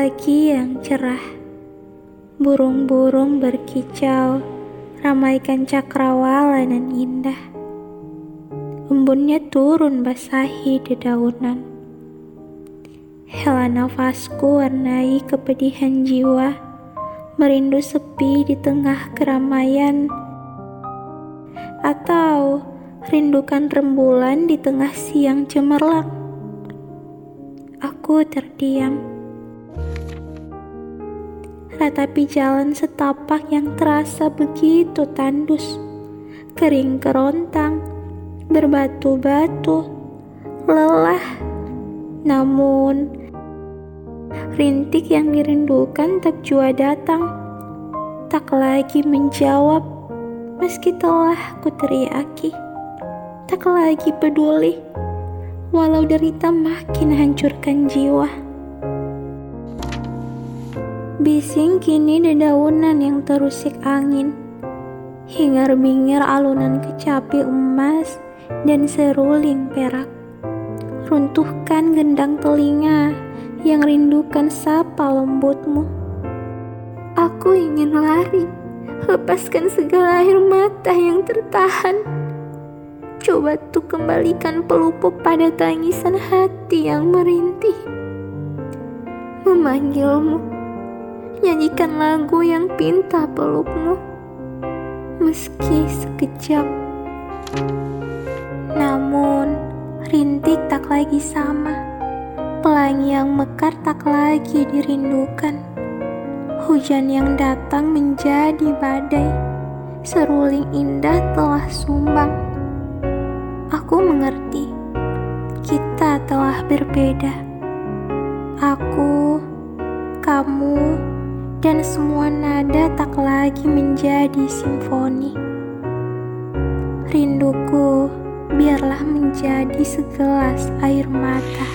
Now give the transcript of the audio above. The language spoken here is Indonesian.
Pagi yang cerah, burung-burung berkicau, ramaikan cakrawala nan indah. Embunnya turun basahi dedaunan. Hela nafasku warnai kepedihan jiwa, merindu sepi di tengah keramaian. Atau rindukan rembulan di tengah siang cemerlang. Aku terdiam ratapi jalan setapak yang terasa begitu tandus, kering kerontang, berbatu-batu, lelah. Namun, rintik yang dirindukan tak jua datang, tak lagi menjawab meski telah ku teriaki, tak lagi peduli, walau derita makin hancurkan jiwa. Bising kini dedaunan yang terusik angin, hingar-bingar alunan kecapi emas dan seruling perak. Runtuhkan gendang telinga yang rindukan sapa lembutmu. Aku ingin lari, lepaskan segala air mata yang tertahan. Coba tuh kembalikan pelupuk pada tangisan hati yang merintih. Memanggilmu nyanyikan lagu yang pinta pelukmu meski sekejap. Namun rintik tak lagi sama. Pelangi yang mekar tak lagi dirindukan. Hujan yang datang menjadi badai. Seruling indah telah sumbang. Aku mengerti kita telah berbeda. Aku kamu dan semua nada tak lagi menjadi simfoni. Rinduku biarlah menjadi segelas air mata.